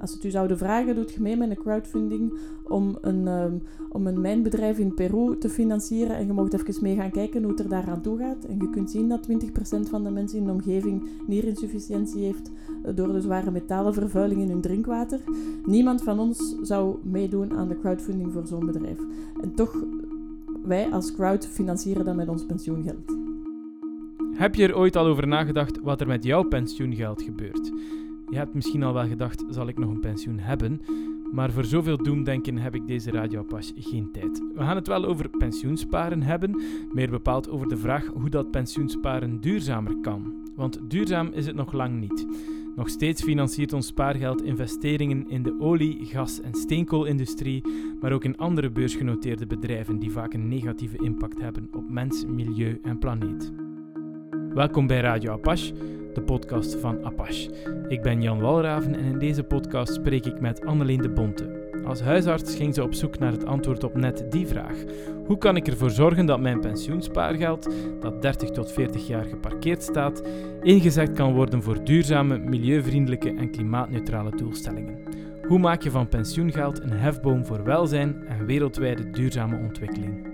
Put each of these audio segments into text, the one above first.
Als we het u zouden vragen, doet je mee met een crowdfunding om een, ehm, om een mijnbedrijf in Peru te financieren. En je mocht even mee gaan kijken hoe het er daaraan toe gaat. En je kunt zien dat 20% van de mensen in de omgeving nierinsufficiëntie heeft eh, door de zware metalenvervuiling in hun drinkwater. Niemand van ons zou meedoen aan de crowdfunding voor zo'n bedrijf. En toch, wij als crowd financieren dat met ons pensioengeld. Heb je er ooit al over nagedacht wat er met jouw pensioengeld gebeurt? Je hebt misschien al wel gedacht, zal ik nog een pensioen hebben? Maar voor zoveel doemdenken heb ik deze radiopas geen tijd. We gaan het wel over pensioensparen hebben, meer bepaald over de vraag hoe dat pensioensparen duurzamer kan. Want duurzaam is het nog lang niet. Nog steeds financiert ons spaargeld investeringen in de olie, gas en steenkoolindustrie, maar ook in andere beursgenoteerde bedrijven die vaak een negatieve impact hebben op mens, milieu en planeet. Welkom bij Radio Apache, de podcast van Apache. Ik ben Jan Walraven en in deze podcast spreek ik met Anneleen de Bonte. Als huisarts ging ze op zoek naar het antwoord op net die vraag. Hoe kan ik ervoor zorgen dat mijn pensioenspaargeld, dat 30 tot 40 jaar geparkeerd staat, ingezet kan worden voor duurzame, milieuvriendelijke en klimaatneutrale doelstellingen? Hoe maak je van pensioengeld een hefboom voor welzijn en wereldwijde duurzame ontwikkeling?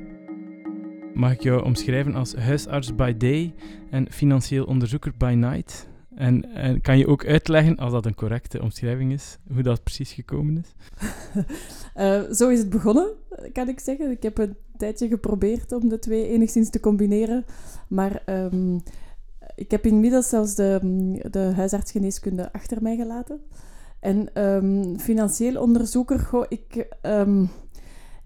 Mag ik jou omschrijven als huisarts by day en financieel onderzoeker by night? En, en, kan je ook uitleggen, als dat een correcte omschrijving is, hoe dat precies gekomen is? uh, zo is het begonnen, kan ik zeggen. Ik heb een tijdje geprobeerd om de twee enigszins te combineren. Maar um, ik heb inmiddels zelfs de, de huisartsgeneeskunde achter mij gelaten. En um, financieel onderzoeker, goh, ik... Um,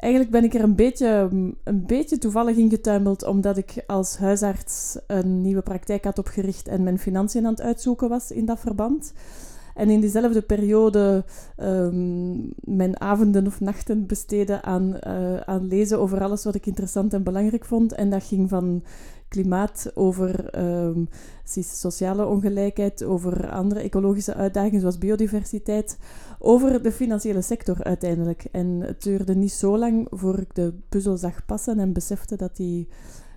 Eigenlijk ben ik er een beetje, een beetje toevallig in getuimeld, omdat ik als huisarts een nieuwe praktijk had opgericht en mijn financiën aan het uitzoeken was in dat verband. En in diezelfde periode um, mijn avonden of nachten besteden aan, uh, aan lezen over alles wat ik interessant en belangrijk vond. En dat ging van klimaat, over um, sociale ongelijkheid, over andere ecologische uitdagingen zoals biodiversiteit, over de financiële sector uiteindelijk. En het duurde niet zo lang voor ik de puzzel zag passen en besefte dat die,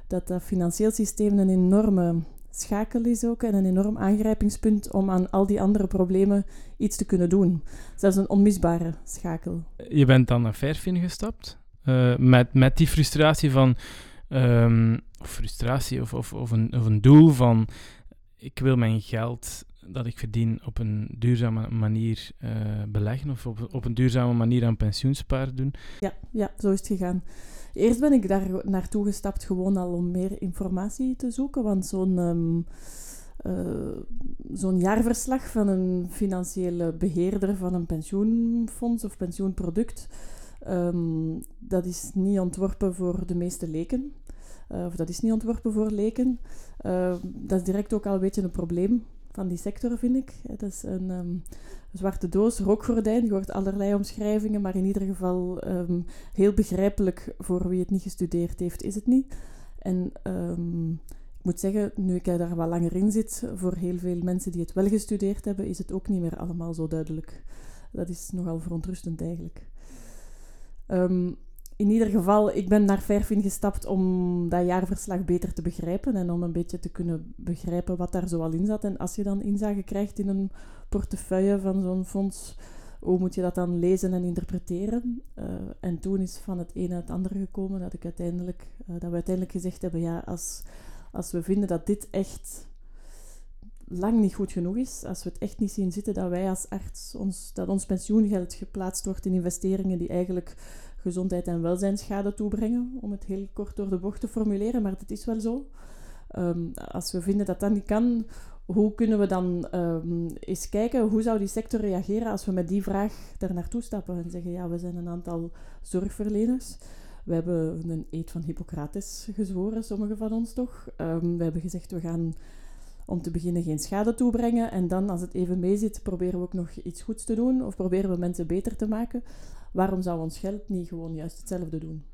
dat, dat financieel systeem een enorme schakel is ook en een enorm aangrijpingspunt om aan al die andere problemen iets te kunnen doen. Zelfs een onmisbare schakel. Je bent dan naar Fairfin gestapt uh, met, met die frustratie van... Um, frustratie of, of, of, een, of een doel van... Ik wil mijn geld dat ik verdien op een duurzame manier uh, beleggen of op, op een duurzame manier aan pensioenspaar doen. Ja, ja, zo is het gegaan. Eerst ben ik daar naartoe gestapt gewoon al om meer informatie te zoeken, want zo'n uh, zo'n jaarverslag van een financiële beheerder van een pensioenfonds of pensioenproduct, um, dat is niet ontworpen voor de meeste leken. Uh, of dat is niet ontworpen voor leken. Uh, dat is direct ook al een beetje een probleem van die sector, vind ik. Het is een um, zwarte doos, rookgordijn. Je hoort allerlei omschrijvingen, maar in ieder geval um, heel begrijpelijk voor wie het niet gestudeerd heeft, is het niet. En um, ik moet zeggen, nu ik daar wat langer in zit, voor heel veel mensen die het wel gestudeerd hebben, is het ook niet meer allemaal zo duidelijk. Dat is nogal verontrustend eigenlijk. In ieder geval, ik ben naar Fairfin gestapt om dat jaarverslag beter te begrijpen en om een beetje te kunnen begrijpen wat daar zoal in zat. En als je dan inzage krijgt in een portefeuille van zo'n fonds, hoe moet je dat dan lezen en interpreteren? Uh, en toen is van het een naar het andere gekomen dat, ik uiteindelijk, uh, dat we uiteindelijk gezegd hebben, ja, als, als we vinden dat dit echt lang niet goed genoeg is, als we het echt niet zien zitten dat wij als arts, ons, dat ons pensioengeld geplaatst wordt in investeringen die eigenlijk gezondheid en welzijnsschade toebrengen, om het heel kort door de bocht te formuleren, maar dat is wel zo. Um, als we vinden dat dat niet kan, hoe kunnen we dan um, eens kijken hoe zou die sector reageren als we met die vraag daar naartoe stappen en zeggen, ja, we zijn een aantal zorgverleners. We hebben een eed van Hippocrates gezworen, sommigen van ons toch. Um, we hebben gezegd, we gaan om te beginnen geen schade toebrengen. En dan, als het even meezit, proberen we ook nog iets goeds te doen of proberen we mensen beter te maken waarom zou ons geld niet gewoon juist hetzelfde doen?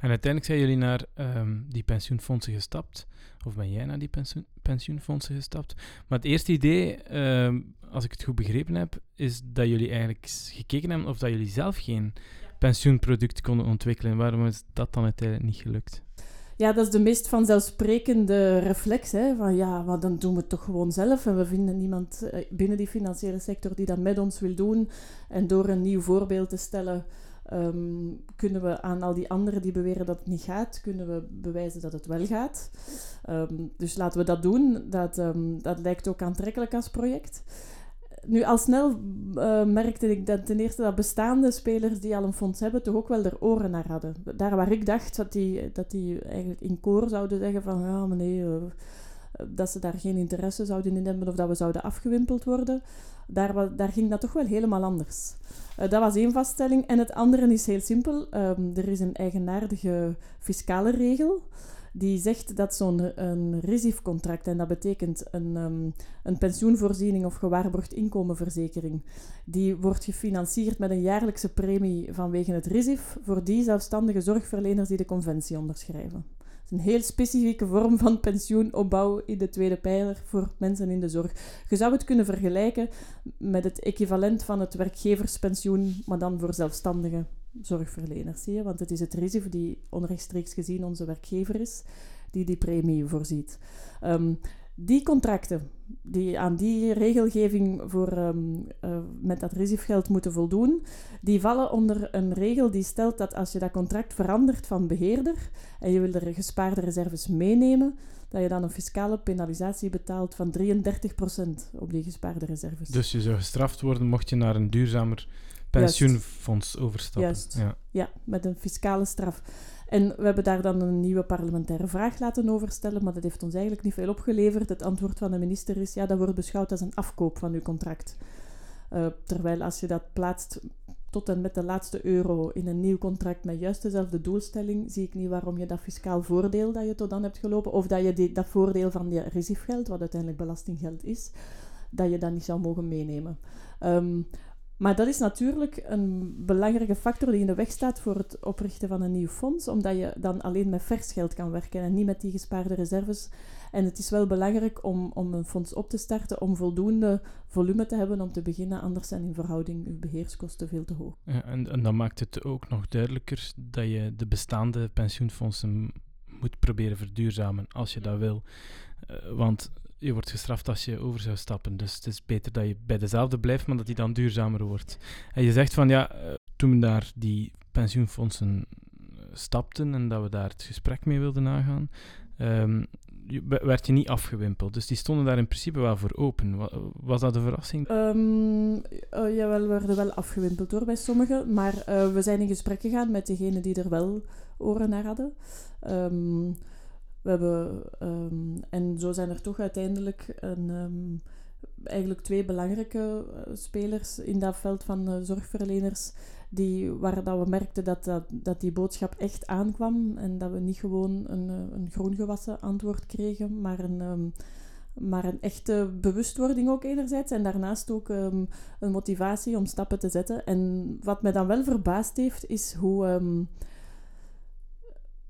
En uiteindelijk zijn jullie naar um, die pensioenfondsen gestapt. Of ben jij naar die pensioen, pensioenfondsen gestapt? Maar het eerste idee, um, als ik het goed begrepen heb, is dat jullie eigenlijk gekeken hebben of dat jullie zelf geen pensioenproduct konden ontwikkelen. Waarom is dat dan uiteindelijk niet gelukt? Ja, dat is de meest vanzelfsprekende reflex. Hè, van ja, maar dan doen we het toch gewoon zelf. En we vinden niemand eh, binnen die financiële sector die dat met ons wil doen. En door een nieuw voorbeeld te stellen, ehm, kunnen we aan al die anderen die beweren dat het niet gaat, kunnen we bewijzen dat het wel gaat. Ehm, dus laten we dat doen. Dat, ehm, dat lijkt ook aantrekkelijk als project nu, al snel uh, merkte ik dat ten eerste dat bestaande spelers die al een fonds hebben, toch ook wel er oren naar hadden. Daar waar ik dacht dat die, dat die eigenlijk in koor zouden zeggen van ja, nee, uh, dat ze daar geen interesse zouden in hebben of dat we zouden afgewimpeld worden, daar, daar ging dat toch wel helemaal anders. Uh, dat was één vaststelling. En het andere is heel simpel. Um, er is een eigenaardige fiscale regel die zegt dat zo'n een RISIF-contract, en dat betekent een, um, een pensioenvoorziening of gewaarborgd inkomenverzekering, die wordt gefinancierd met een jaarlijkse premie vanwege het RISIF voor die zelfstandige zorgverleners die de conventie onderschrijven. Het is een heel specifieke vorm van pensioenopbouw in de tweede pijler voor mensen in de zorg. Je zou het kunnen vergelijken met het equivalent van het werkgeverspensioen, maar dan voor zelfstandigen zorgverleners. Zie je? Want het is het RISIF die onrechtstreeks gezien onze werkgever is, die die premie voorziet. Um, die contracten die aan die regelgeving voor, um, uh, met dat RISIF-geld moeten voldoen, die vallen onder een regel die stelt dat als je dat contract verandert van beheerder en je wil er gespaarde reserves meenemen, dat je dan een fiscale penalisatie betaalt van 33% op die gespaarde reserves. Dus je zou gestraft worden mocht je naar een duurzamer pensioenfonds overstappen. Juist. Ja. ja, met een fiscale straf. En we hebben daar dan een nieuwe parlementaire vraag laten overstellen, maar dat heeft ons eigenlijk niet veel opgeleverd. Het antwoord van de minister is, ja, dat wordt beschouwd als een afkoop van uw contract. Uh, terwijl als je dat plaatst tot en met de laatste euro in een nieuw contract met juist dezelfde doelstelling, zie ik niet waarom je dat fiscaal voordeel dat je tot dan hebt gelopen, of dat je die, dat voordeel van die resiefgeld, wat uiteindelijk belastinggeld is, dat je dat niet zou mogen meenemen. Um, maar dat is natuurlijk een belangrijke factor die in de weg staat voor het oprichten van een nieuw fonds, omdat je dan alleen met vers geld kan werken en niet met die gespaarde reserves. En het is wel belangrijk om, om een fonds op te starten om voldoende volume te hebben om te beginnen, anders zijn in verhouding uw beheerskosten veel te hoog. Ja, en, en dan maakt het ook nog duidelijker dat je de bestaande pensioenfondsen moet proberen verduurzamen als je dat wil. Uh, want je wordt gestraft als je over zou stappen. Dus het is beter dat je bij dezelfde blijft, maar dat die dan duurzamer wordt. En je zegt van ja, eh, toen daar die pensioenfondsen eh, stapten en dat we daar het gesprek mee wilden nagaan, um, werd je niet afgewimpeld. Dus die stonden daar in principe wel voor open. Was dat een verrassing? Um, uh, jawel, we werden wel afgewimpeld door bij sommigen. Maar uh, we zijn in gesprek gegaan met degenen die er wel oren naar hadden. Um, we hebben, um, en zo zijn er toch uiteindelijk een, um, eigenlijk twee belangrijke uh, spelers in dat veld van uh, zorgverleners, die, waar dat we merkten dat, dat, die boodschap echt aankwam en dat we niet gewoon een, uh, een groengewassen antwoord kregen, maar een, um, maar een echte bewustwording ook enerzijds en daarnaast ook een motivatie om stappen te zetten. En wat mij dan wel verbaasd heeft, is hoe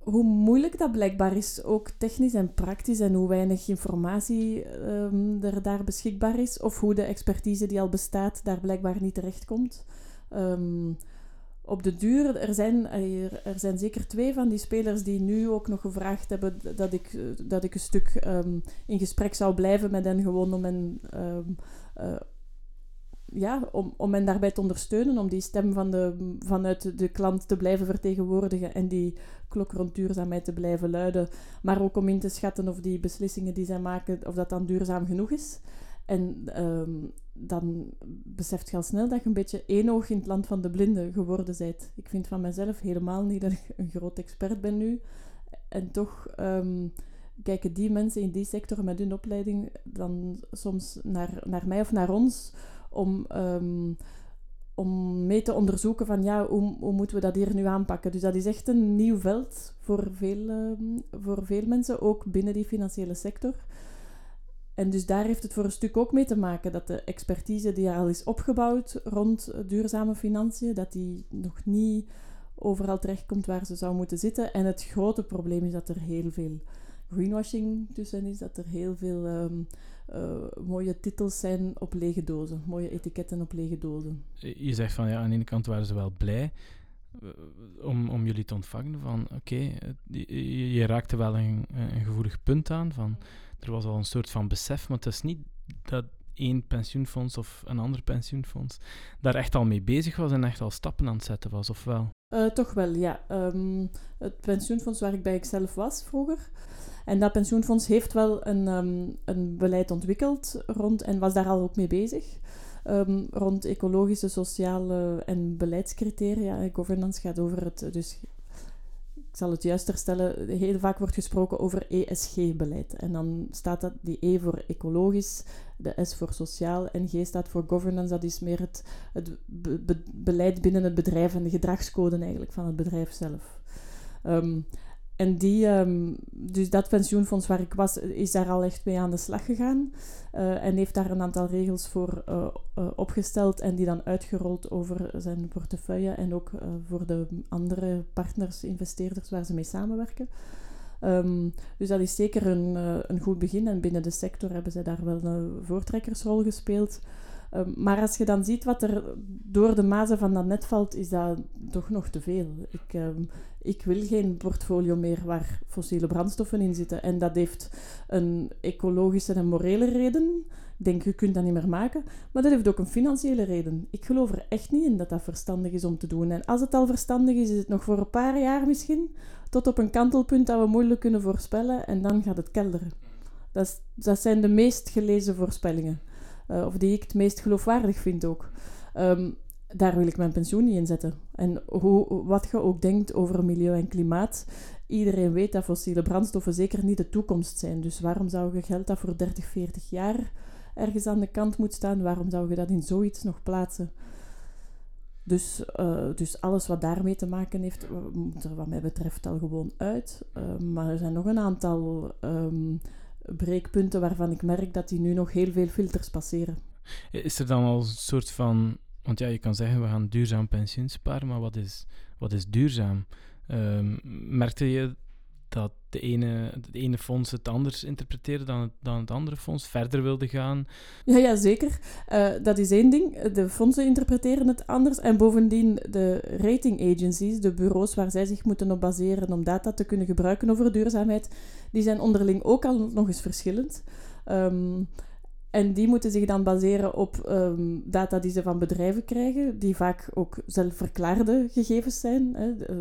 hoe moeilijk dat blijkbaar is, ook technisch en praktisch, en hoe weinig informatie um, er daar beschikbaar is, of hoe de expertise die al bestaat daar blijkbaar niet terechtkomt. Um, op de duur, er zijn, er, zijn zeker twee van die spelers die nu ook nog gevraagd hebben dat ik, dat ik een stuk um, in gesprek zou blijven met hen, gewoon om hen uh, ja, om, om hen daarbij te ondersteunen, om die stem van de, vanuit de klant te blijven vertegenwoordigen en die klok rond duurzaamheid te blijven luiden, maar ook om in te schatten of die beslissingen die zij maken, of dat dan duurzaam genoeg is. En um, dan beseft je al snel dat je een beetje één oog in het land van de blinden geworden bent. Ik vind van mezelf helemaal niet dat ik een groot expert ben nu. En toch um, kijken die mensen in die sector met hun opleiding dan soms naar, naar mij of naar ons om, um, om mee te onderzoeken van ja, hoe, hoe moeten we dat hier nu aanpakken. Dus dat is echt een nieuw veld voor veel, um, voor veel mensen, ook binnen die financiële sector. En dus daar heeft het voor een stuk ook mee te maken dat de expertise die al is opgebouwd rond duurzame financiën, dat die nog niet overal terechtkomt waar ze zou moeten zitten. En het grote probleem is dat er heel veel greenwashing tussen is, dat er heel veel um, uh, mooie titels zijn op lege dozen, mooie etiketten op lege dozen. Je zegt van ja, aan de ene kant waren ze wel blij, om, om jullie te ontvangen. Van oké, je, raakte wel een, een gevoelig punt aan. Van, er was al een soort van besef, maar het is niet dat één pensioenfonds of een ander pensioenfonds daar echt al mee bezig was en echt al stappen aan het zetten was, of wel? Uh, toch wel, ja. Um, het pensioenfonds waar ik bij ikzelf was vroeger. En dat pensioenfonds heeft wel een, um, een beleid ontwikkeld rond en was daar al ook mee bezig. Um, rond ecologische, sociale en beleidscriteria. Governance gaat over het dus ik zal het juist stellen, heel vaak wordt gesproken over ESG-beleid. En dan staat dat die E voor ecologisch, de S voor sociaal en G staat voor governance. Dat is meer het, het beleid binnen het bedrijf en de gedragscode eigenlijk van het bedrijf zelf. Um, en die, um, dus dat pensioenfonds waar ik was, is daar al echt mee aan de slag gegaan. Uh, en heeft daar een aantal regels voor uh, uh, opgesteld en die dan uitgerold over zijn portefeuille en ook voor de andere partners, investeerders waar ze mee samenwerken. Um, dus dat is zeker een, een goed begin en binnen de sector hebben ze daar wel een voortrekkersrol gespeeld. Ehm, maar als je dan ziet wat er door de mazen van dat net valt, is dat toch nog te veel. Ik, ik wil geen portfolio meer waar fossiele brandstoffen in zitten. En dat heeft een ecologische en morele reden. Ik denk, je kunt dat niet meer maken. Maar dat heeft ook een financiële reden. Ik geloof er echt niet in dat dat verstandig is om te doen. En als het al verstandig is, is het nog voor een paar jaar misschien. Tot op een kantelpunt dat we moeilijk kunnen voorspellen. En dan gaat het kelderen. Dat, dat zijn de meest gelezen voorspellingen. Uh, of die ik het meest geloofwaardig vind ook. Um, daar wil ik mijn pensioen niet in zetten. En hoe, wat je ook denkt over milieu en klimaat, iedereen weet dat fossiele brandstoffen zeker niet de toekomst zijn. Dus waarom zou je geld dat voor 30, 40 jaar ergens aan de kant moet staan, waarom zou je dat in zoiets nog plaatsen? Dus, uh, dus alles wat daarmee te maken heeft, moet er wat mij betreft al gewoon uit. Uh, maar er zijn nog een aantal um, breekpunten waarvan ik merk dat die nu nog heel veel filters passeren. Is er dan al een soort van want ja, je kan zeggen, we gaan duurzaam pensioen sparen, maar wat is, wat is duurzaam? Um, merkte je dat de ene, het ene fonds het anders interpreteerde dan het, dan het andere fonds, verder wilde gaan? Ja, ja zeker. Uh, dat is één ding. De fondsen interpreteren het anders. En bovendien de rating agencies, de bureaus waar zij zich moeten op baseren om data te kunnen gebruiken over duurzaamheid, die zijn onderling ook al nog eens verschillend. Um, en die moeten zich dan baseren op um, data die ze van bedrijven krijgen, die vaak ook zelfverklaarde gegevens zijn. Hè. Uh,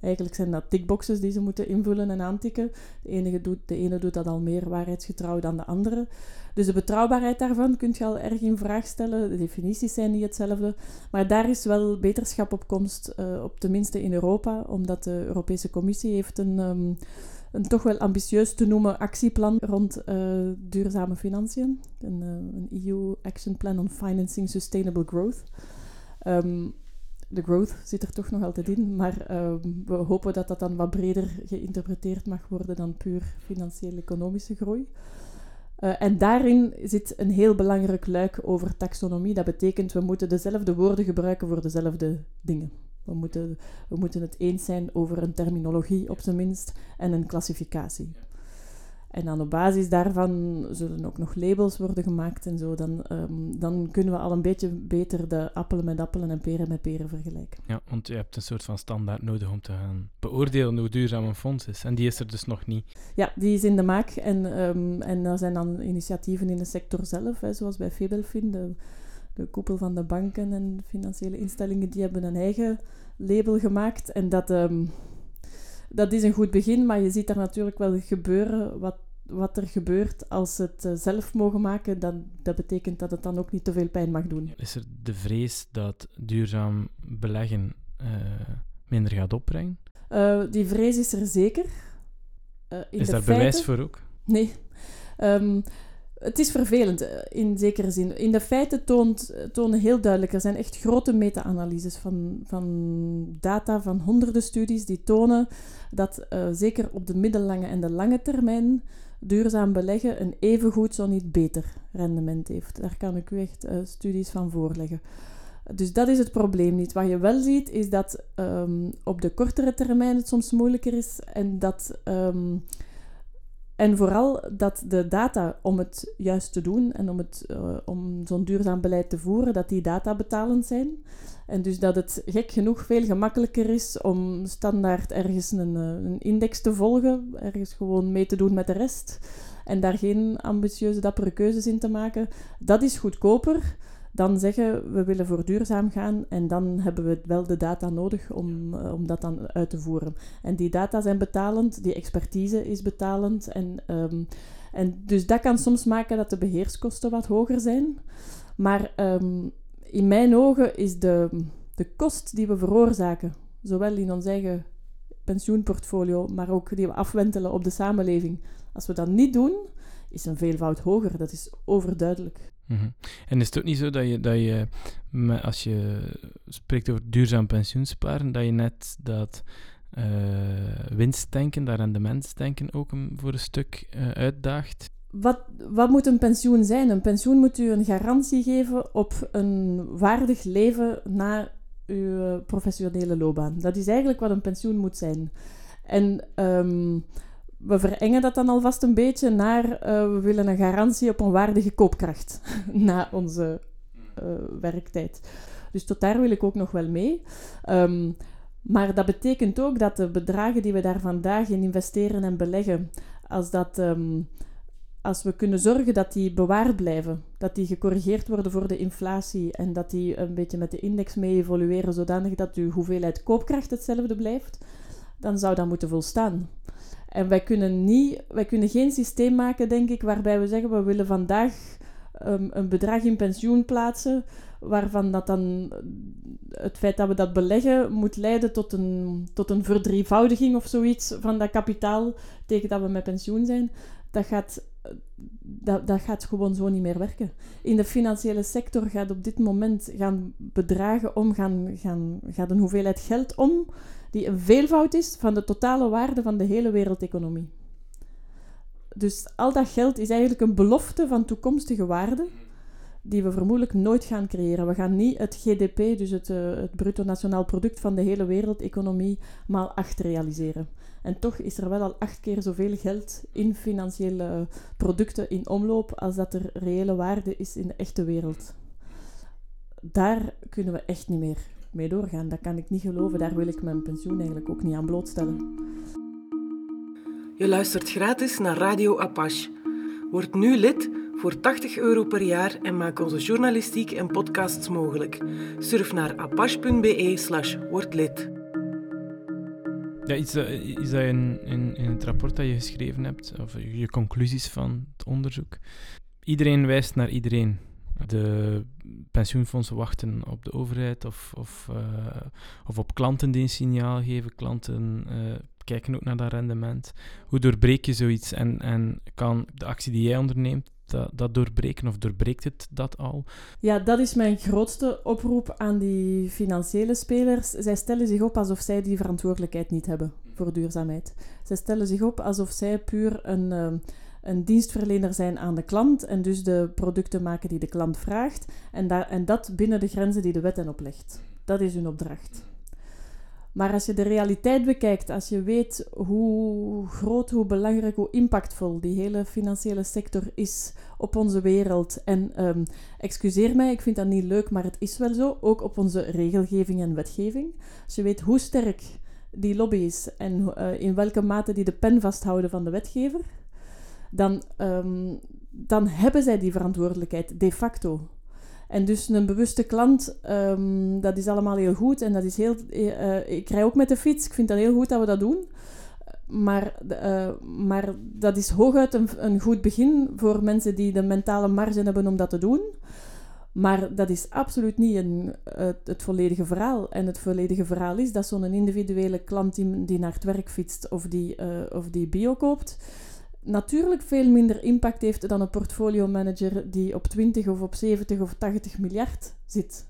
eigenlijk zijn dat tickboxes die ze moeten invullen en aantikken. De ene, doet, de ene doet dat al meer waarheidsgetrouw dan de andere. Dus de betrouwbaarheid daarvan kun je al erg in vraag stellen. De definities zijn niet hetzelfde. Maar daar is wel beterschap op komst, uh, op tenminste in Europa, omdat de Europese Commissie heeft een... Um, een toch wel ambitieus te noemen actieplan rond uh, duurzame financiën. Een, uh, een, EU Action Plan on Financing Sustainable Growth. Um, de growth zit er toch nog altijd in, maar um, we hopen dat dat dan wat breder geïnterpreteerd mag worden dan puur financiële economische groei. Uh, en daarin zit een heel belangrijk luik over taxonomie. Dat betekent we moeten dezelfde woorden gebruiken voor dezelfde dingen. We moeten, we moeten het eens zijn over een terminologie op zijn minst en een klassificatie. En dan op basis daarvan zullen ook nog labels worden gemaakt en zo. Dan, um, dan kunnen we al een beetje beter de appelen met appelen en peren met peren vergelijken. Ja, want je hebt een soort van standaard nodig om te gaan beoordelen hoe duurzaam een fonds is. En die is er dus nog niet. Ja, die is in de maak. En, um, en er zijn dan initiatieven in de sector zelf, hè, zoals bij Febelfin, de de koepel van de banken en financiële instellingen, die hebben een eigen label gemaakt. En dat, um, dat is een goed begin, maar je ziet daar natuurlijk wel gebeuren wat, wat er gebeurt als ze het uh, zelf mogen maken. Dan, dat betekent dat het dan ook niet te veel pijn mag doen. Is er de vrees dat duurzaam beleggen uh, minder gaat opbrengen? Uh, die vrees is er zeker. in is daar feiten... bewijs voor ook? Nee. Um, het is vervelend eh, in zekere zin. In de feiten toont, tonen heel duidelijk, er zijn echt grote meta-analyses van, van data van honderden studies die tonen dat uh, zeker op de middellange en de lange termijn duurzaam beleggen een evengoed, zo niet beter rendement heeft. Daar kan ik u echt studies van voorleggen. Dus dat is het probleem niet. Wat je wel ziet, is dat um, op de kortere termijn het soms moeilijker is en dat um, en vooral dat de data om het juist te doen en om, het, uh, om zo'n duurzaam beleid te voeren, dat die data betalend zijn. En dus dat het gek genoeg veel gemakkelijker is om standaard ergens een, eh, een index te volgen, ergens gewoon mee te doen met de rest en daar geen ambitieuze, dappere keuzes in te maken. Dat is goedkoper dan zeggen we willen voor duurzaam gaan en dan hebben we wel de data nodig om, uh, om dat dan uit te voeren. En die data zijn betalend, die expertise is betalend en, um, en dus dat kan soms maken dat de beheerskosten wat hoger zijn. Maar um, in mijn ogen is de, de kost die we veroorzaken, zowel in ons eigen pensioenportfolio, maar ook die we afwentelen op de samenleving, als we dat niet doen, is een veelvoud hoger. Dat is overduidelijk. -hmm. En is het ook niet zo dat je, dat je als je spreekt over duurzaam pensioensparen, dat je net dat uh, winstdenken, dat rendementsdenken ook een, voor een stuk uh, uitdaagt? Wat, wat moet een pensioen zijn? Een pensioen moet u een garantie geven op een waardig leven na uw professionele loopbaan. Dat is eigenlijk wat een pensioen moet zijn. En um, we verengen dat dan alvast een beetje naar uh, we willen een garantie op een waardige koopkracht na onze uh, werktijd. Dus tot daar wil ik ook nog wel mee. Um, maar dat betekent ook dat de bedragen die we daar vandaag in investeren en beleggen, als, dat, um, als we kunnen zorgen dat die bewaard blijven, dat die gecorrigeerd worden voor de inflatie en dat die een beetje met de index mee evolueren, zodanig dat uw hoeveelheid koopkracht hetzelfde blijft, dan zou dat moeten volstaan. En wij kunnen, niet, wij kunnen geen systeem maken, denk ik, waarbij we zeggen we willen vandaag um, een bedrag in pensioen plaatsen, waarvan dat dan het feit dat we dat beleggen moet leiden tot een, tot een verdrievoudiging of zoiets van dat kapitaal tegen dat we met pensioen zijn. Dat gaat, dat, dat gaat gewoon zo niet meer werken. In de financiële sector gaat op dit moment gaan bedragen om, gaan, gaan, gaat een hoeveelheid geld om die een veelvoud is van de totale waarde van de hele wereldeconomie. Dus al dat geld is eigenlijk een belofte van toekomstige waarde die we vermoedelijk nooit gaan creëren. We gaan niet het GDP, dus het, uh, het bruto nationaal product van de hele wereldeconomie, maal acht realiseren. En toch is er wel al acht keer zoveel geld in financiële producten in omloop als dat er reële waarde is in de echte wereld. Daar kunnen we echt niet meer mee doorgaan. Dat kan ik niet geloven. Daar wil ik mijn pensioen eigenlijk ook niet aan blootstellen. Je luistert gratis naar Radio Apache. Word nu lid voor 80 euro per jaar en maak onze journalistiek en podcasts mogelijk. Surf naar apache.be slash wordlid. Ja, iets, is dat in, in, in het rapport dat je geschreven hebt, of je conclusies van het onderzoek. Iedereen wijst naar iedereen de pensioenfondsen wachten op de overheid of, of, uh, of op klanten die een signaal geven. Klanten uh, kijken ook naar dat rendement. Hoe doorbreek je zoiets en, en kan de actie die jij onderneemt dat, dat doorbreken of doorbreekt het dat al? Ja, dat is mijn grootste oproep aan die financiële spelers. Zij stellen zich op alsof zij die verantwoordelijkheid niet hebben voor duurzaamheid. Zij stellen zich op alsof zij puur een... Uh, een dienstverlener zijn aan de klant en dus de producten maken die de klant vraagt en, daar, en dat binnen de grenzen die de wet hen oplegt. Dat is hun opdracht. Maar als je de realiteit bekijkt, als je weet hoe groot, hoe belangrijk, hoe impactvol die hele financiële sector is op onze wereld. En um, excuseer mij, ik vind dat niet leuk, maar het is wel zo. Ook op onze regelgeving en wetgeving. Als je weet hoe sterk die lobby is en uh, in welke mate die de pen vasthouden van de wetgever, dan, um, dan hebben zij die verantwoordelijkheid de facto. En dus een bewuste klant, um, dat is allemaal heel goed. En dat is heel, uh, ik rij ook met de fiets. Ik vind dat heel goed dat we dat doen. Maar, uh, maar dat is hooguit een, een goed begin voor mensen die de mentale marge hebben om dat te doen. Maar dat is absoluut niet een, het, volledige verhaal. En het volledige verhaal is dat zo'n individuele klant die, naar het werk fietst of die, of die bio koopt, natuurlijk veel minder impact heeft dan een portfolio manager die op 20 of op 70 of 80 miljard zit.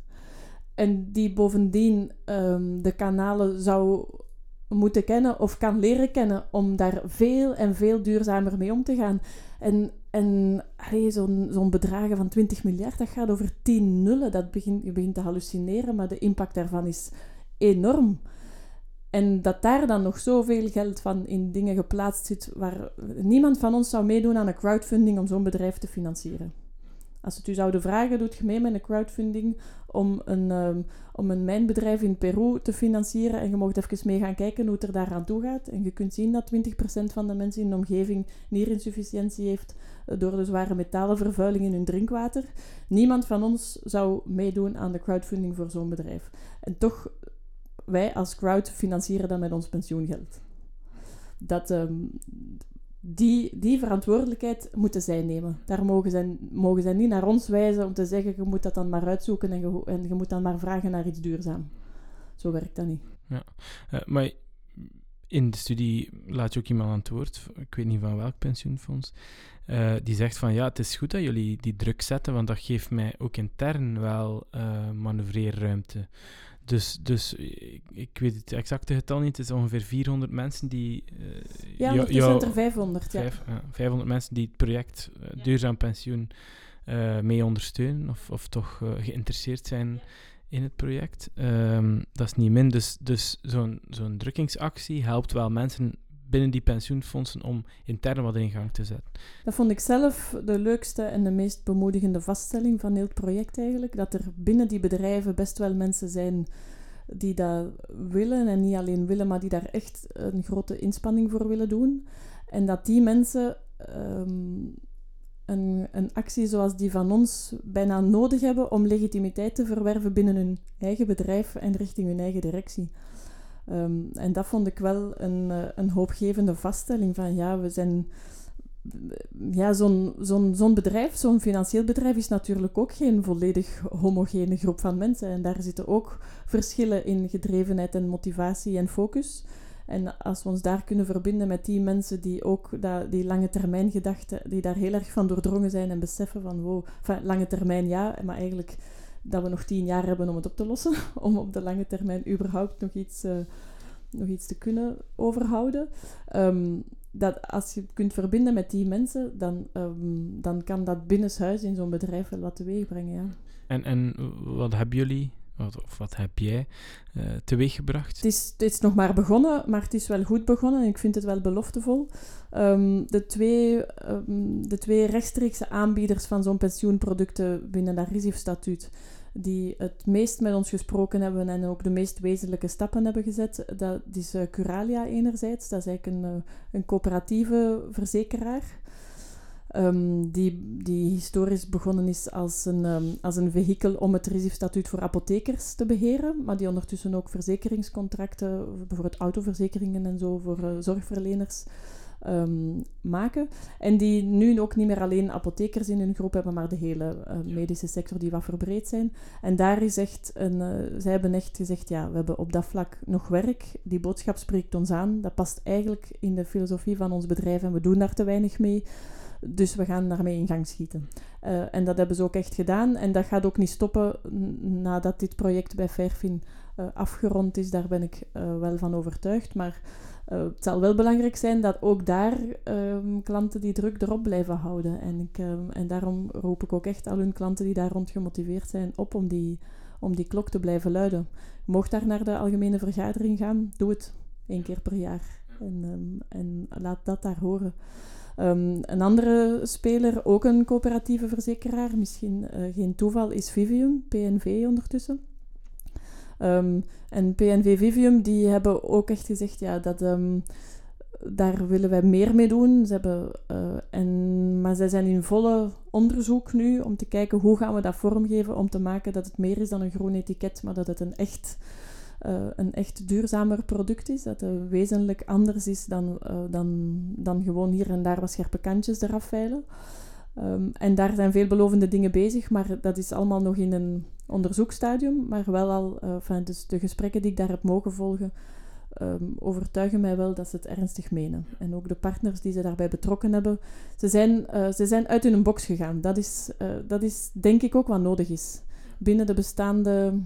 En die bovendien um, de kanalen zou moeten kennen of kan leren kennen om daar veel en veel duurzamer mee om te gaan. En, en zo'n zo'n bedragen van 20 miljard, dat gaat over 10 nullen. Dat begint, je begint te hallucineren, maar de impact daarvan is enorm. En dat daar dan nog zoveel geld van in dingen geplaatst zit waar niemand van ons zou meedoen aan een crowdfunding om zo'n bedrijf te financieren. Als het u zouden vragen, doet je mee met een crowdfunding om een, um, om een mijnbedrijf in Peru te financieren. En je mocht even mee gaan kijken hoe het er daaraan toe gaat. En je kunt zien dat 20% van de mensen in de omgeving nierinsufficiëntie heeft eh, door de zware metalenvervuiling in hun drinkwater. Niemand van ons zou meedoen aan de crowdfunding voor zo'n bedrijf. En toch, wij als crowd financieren dat met ons pensioengeld. Dat, um, die, die verantwoordelijkheid moeten zij nemen. Daar mogen zij, mogen zij niet naar ons wijzen om te zeggen, je moet dat dan maar uitzoeken en je, en je moet dan maar vragen naar iets duurzaam. Zo werkt dat niet. Ja, uh, maar in de studie laat je ook iemand aan het woord, ik weet niet van welk pensioenfonds, uh, die zegt van ja, het is goed dat jullie die druk zetten, want dat geeft mij ook intern wel uh, manoeuvreerruimte. Dus, dus ik, ik, weet het exacte getal niet. Het is ongeveer 400 mensen die. Uh, ja, het zijn er 500. Ja. Vijf, uh, 500 mensen die het project uh, ja. Duurzaam Pensioen eh, mee ondersteunen of, of toch geïnteresseerd zijn in het project. Um, dat is niet min. Dus, dus zo'n zo'n drukkingsactie helpt wel mensen binnen die pensioenfondsen om intern wat in gang te zetten. Dat vond ik zelf de leukste en de meest bemoedigende vaststelling van heel het project eigenlijk. Dat er binnen die bedrijven best wel mensen zijn die dat willen en niet alleen willen, maar die daar echt een grote inspanning voor willen doen. En dat die mensen um, een, een actie zoals die van ons bijna nodig hebben om legitimiteit te verwerven binnen hun eigen bedrijf en richting hun eigen directie. Um, en dat vond ik wel een, uh, een hoopgevende vaststelling van ja, we zijn... Ja, zo'n zo'n zo'n bedrijf, zo'n financieel bedrijf, is natuurlijk ook geen volledig homogene groep van mensen. En daar zitten ook verschillen in gedrevenheid en motivatie en focus. En als we ons daar kunnen verbinden met die mensen die ook dat, die lange termijn gedachten, die daar heel erg van doordrongen zijn en beseffen van wow, lange termijn ja, maar eigenlijk dat we nog tien jaar hebben om het op te lossen, om op de lange termijn überhaupt nog iets, uh, nog iets te kunnen overhouden. Um, dat als je het kunt verbinden met die mensen, dan, um, dan kan dat binnenshuis in zo'n bedrijf wel wat teweeg brengen. Ja. En, en wat hebben jullie wat, of wat heb jij uh, teweeggebracht? Het is, het is nog maar begonnen, maar het is wel goed begonnen en ik vind het wel beloftevol. Um, de, twee, um, de twee rechtstreekse aanbieders van zo'n pensioenproducten binnen dat RISIF-statuut, die het meest met ons gesproken hebben en ook de meest wezenlijke stappen hebben gezet, dat is uh, Curalia enerzijds. Dat is eigenlijk een, uh, een coöperatieve verzekeraar. Um, die, die historisch begonnen is als een, um, als een vehikel om het RISIF-statuut voor apothekers te beheren, maar die ondertussen ook verzekeringscontracten, bijvoorbeeld autoverzekeringen en zo, voor uh, zorgverleners um, maken. En die nu ook niet meer alleen apothekers in hun groep hebben, maar de hele uh, medische sector die wat verbreed zijn. En daar is echt een, uh, zij hebben echt gezegd, ja, we hebben op dat vlak nog werk. Die boodschap spreekt ons aan. Dat past eigenlijk in de filosofie van ons bedrijf en we doen daar te weinig mee. Dus we gaan daarmee in gang schieten. Uh, en dat hebben ze ook echt gedaan. En dat gaat ook niet stoppen nadat dit project bij Fairfin uh, afgerond is. Daar ben ik uh, wel van overtuigd. Maar het zal wel belangrijk zijn dat ook daar ehm, klanten die druk erop blijven houden. En, ik, ehm, en daarom roep ik ook echt al hun klanten die daar rond gemotiveerd zijn op om die, om die klok te blijven luiden. Mocht daar naar de algemene vergadering gaan, doe het één keer per jaar. En, um, en laat dat daar horen. Een andere speler, ook een coöperatieve verzekeraar, misschien uh, geen toeval, is Vivium, PNV ondertussen. Um, en PNV Vivium, die hebben ook echt gezegd, ja, dat... Um, daar willen wij meer mee doen. Ze hebben, uh, en, maar zij zijn in volle onderzoek nu om te kijken hoe gaan we dat vormgeven om te maken dat het meer is dan een groen etiket, maar dat het een echt uh, een echt duurzamer product is. Dat het wezenlijk anders is dan, dan, dan gewoon hier en daar wat scherpe kantjes eraf veilen. Um, en daar zijn veelbelovende dingen bezig, maar dat is allemaal nog in een onderzoekstadium. Maar wel al, uh, enfin, dus de gesprekken die ik daar heb mogen volgen, um, overtuigen mij wel dat ze het ernstig menen. En ook de partners die ze daarbij betrokken hebben, ze zijn, ze zijn uit hun box gegaan. Dat is, dat is denk ik ook wat nodig is. Binnen de bestaande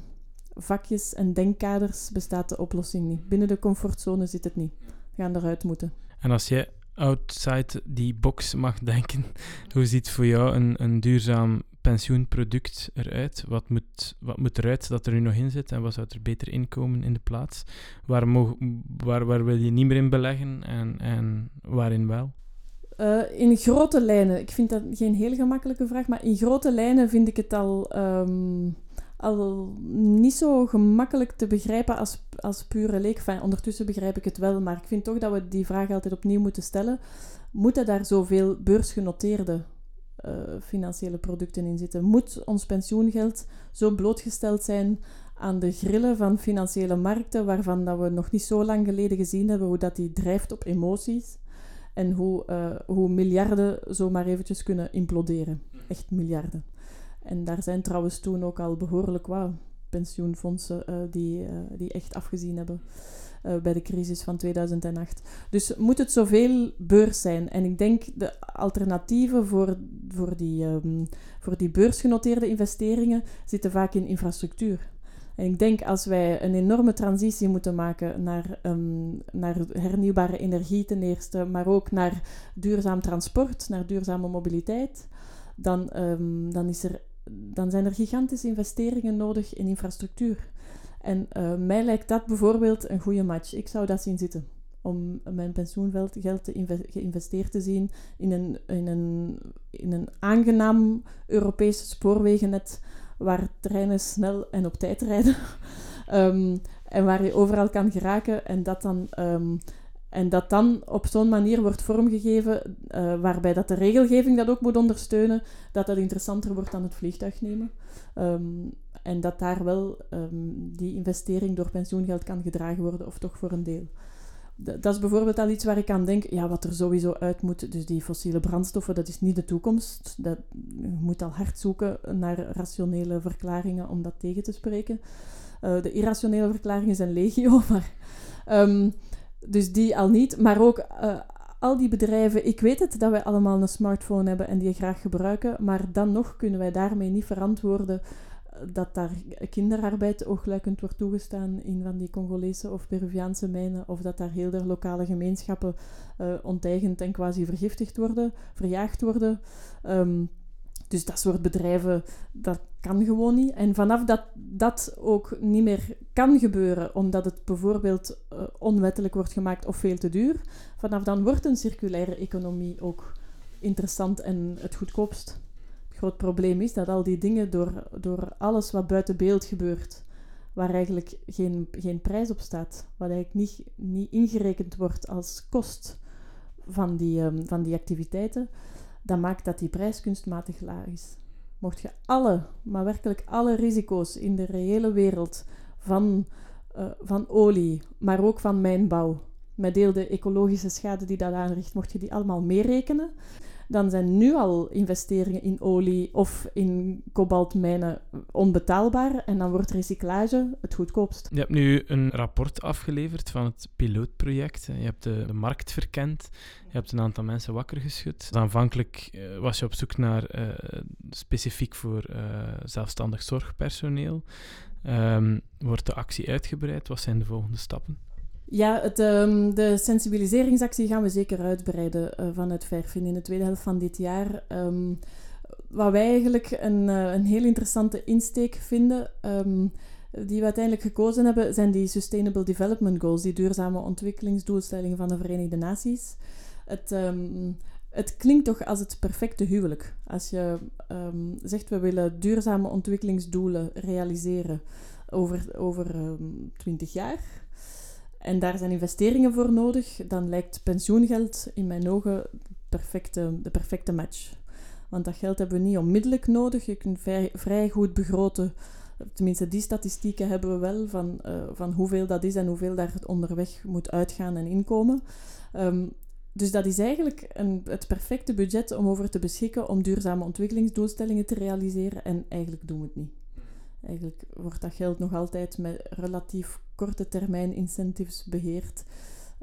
vakjes en denkkaders bestaat de oplossing niet. Binnen de comfortzone zit het niet. We gaan eruit moeten. En als jij outside die box mag denken, hoe ziet voor jou een, een duurzaam pensioenproduct eruit? Wat moet, wat moet eruit dat er nu nog in zit en wat zou er beter inkomen in de plaats? Waar, mogen, waar, waar wil je niet meer in beleggen en, en waarin wel? Uh, in grote lijnen, ik vind dat geen heel gemakkelijke vraag, maar in grote lijnen vind ik het al, um, al niet zo gemakkelijk te begrijpen als, als pure leek. Ondertussen begrijp ik het wel, maar ik vind toch dat we die vraag altijd opnieuw moeten stellen. Moeten daar zoveel beursgenoteerde uh, financiële producten in zitten? Moet ons pensioengeld zo blootgesteld zijn aan de grillen van financiële markten, waarvan dat we nog niet zo lang geleden gezien hebben hoe dat die drijft op emoties? En hoe, uh, hoe miljarden zomaar eventjes kunnen imploderen. Echt miljarden. En daar zijn trouwens toen ook al behoorlijk wat pensioenfondsen uh, die, uh, die echt afgezien hebben bij de crisis van 2008. Dus moet het zoveel beurs zijn. En ik denk de alternatieven voor, voor, die, um, voor die beursgenoteerde investeringen zitten vaak in infrastructuur. En ik denk als wij een enorme transitie moeten maken naar, um, naar hernieuwbare energie ten eerste, maar ook naar duurzaam transport, naar duurzame mobiliteit, dan, um, dan, is er, dan zijn er gigantische investeringen nodig in infrastructuur. En uh, mij lijkt dat bijvoorbeeld een goede match. Ik zou dat zien zitten. Om mijn pensioengeld te geïnvesteerd te zien in een, in een, in een aangenaam Europees spoorwegennet waar treinen snel en op tijd rijden. um, en waar je overal kan geraken en dat dan, um, en dat dan op zo'n manier wordt vormgegeven uh, waarbij dat de regelgeving dat ook moet ondersteunen, dat dat interessanter wordt dan het vliegtuig nemen. Um, en dat daar wel die investering door pensioengeld kan gedragen worden, of toch voor een deel dat is bijvoorbeeld al iets waar ik aan denk, ja, wat er sowieso uit moet. Dus die fossiele brandstoffen, dat is niet de toekomst. Dat, je moet al hard zoeken naar rationele verklaringen om dat tegen te spreken. Uh, de irrationele verklaringen zijn legio, maar... Um, dus die al niet. Maar ook uh, al die bedrijven... Ik weet het dat wij allemaal een smartphone hebben en die graag gebruiken, maar dan nog kunnen wij daarmee niet verantwoorden dat daar kinderarbeid oogluikend wordt toegestaan in van die Congolese of Peruviaanse mijnen, of dat daar heel de lokale gemeenschappen uh, onteigend en quasi vergiftigd worden, verjaagd worden. Um, dus dat soort bedrijven, dat kan gewoon niet. En vanaf dat dat ook niet meer kan gebeuren, omdat het bijvoorbeeld uh, onwettelijk wordt gemaakt of veel te duur, vanaf dan wordt een circulaire economie ook interessant en het goedkoopst groot probleem is dat al die dingen door, door alles wat buiten beeld gebeurt, waar eigenlijk geen, geen prijs op staat, wat eigenlijk niet, niet ingerekend wordt als kost van die, um, van die activiteiten, dat maakt dat die prijs kunstmatig laag is. Mocht je alle, maar werkelijk alle risico's in de reële wereld van, uh, van olie, maar ook van mijnbouw, met deel de ecologische schade die dat aanricht, mocht je die allemaal meerekenen, dan zijn nu al investeringen in olie of in kobaltmijnen onbetaalbaar en dan wordt recyclage het goedkoopst. Je hebt nu een rapport afgeleverd van het pilootproject. Je hebt de, de markt verkend, je hebt een aantal mensen wakker geschud. Aanvankelijk uh, was je op zoek naar uh, specifiek voor uh, zelfstandig zorgpersoneel. Um, wordt de actie uitgebreid? Wat zijn de volgende stappen? Ja, het, um, de sensibiliseringsactie gaan we zeker uitbreiden uh, vanuit Verfin in de tweede helft van dit jaar. Um, wat wij eigenlijk een, uh, een heel interessante insteek vinden, um, die we uiteindelijk gekozen hebben, zijn die Sustainable Development Goals, die duurzame ontwikkelingsdoelstellingen van de Verenigde Naties. Het, het klinkt toch als het perfecte huwelijk. Als je zegt, we willen duurzame ontwikkelingsdoelen realiseren over, over 20 jaar en daar zijn investeringen voor nodig, dan lijkt pensioengeld in mijn ogen perfecte, de perfecte match. Want dat geld hebben we niet onmiddellijk nodig. Je kunt vrij, vrij goed begroten. Tenminste, die statistieken hebben we wel van, uh, van hoeveel dat is en hoeveel daar onderweg moet uitgaan en inkomen. Um, dus dat is eigenlijk een, het perfecte budget om over te beschikken om duurzame ontwikkelingsdoelstellingen te realiseren. En eigenlijk doen we het niet. Eigenlijk wordt dat geld nog altijd met relatief korte termijn incentives beheerd.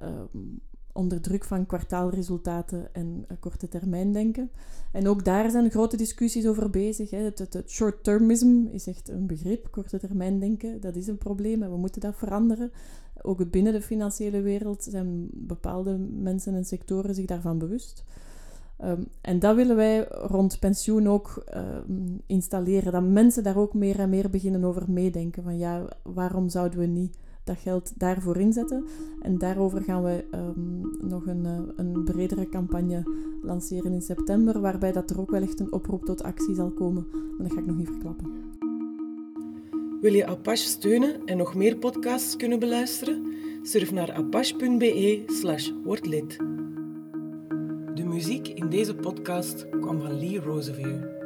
Um, onder druk van kwartaalresultaten en uh, korte termijn denken. En ook daar zijn grote discussies over bezig. Hè. Het short-termism is echt een begrip, korte termijn denken. Dat is een probleem en we moeten dat veranderen. Ook binnen de financiële wereld zijn bepaalde mensen en sectoren zich daarvan bewust. Ehm, en dat willen wij rond pensioen ook ehm, installeren. Dat mensen daar ook meer en meer beginnen over meedenken. Van ja, waarom zouden we niet dat geld daarvoor inzetten? En daarover gaan we ehm, nog een, uh, een bredere campagne lanceren in september, waarbij dat er ook wel echt een oproep tot actie zal komen. Maar dat ga ik nog niet verklappen. Wil je Apache steunen en nog meer podcasts kunnen beluisteren? Surf naar apache.be slash wordlid. De muziek in deze podcast kwam van Lee Roosevelt.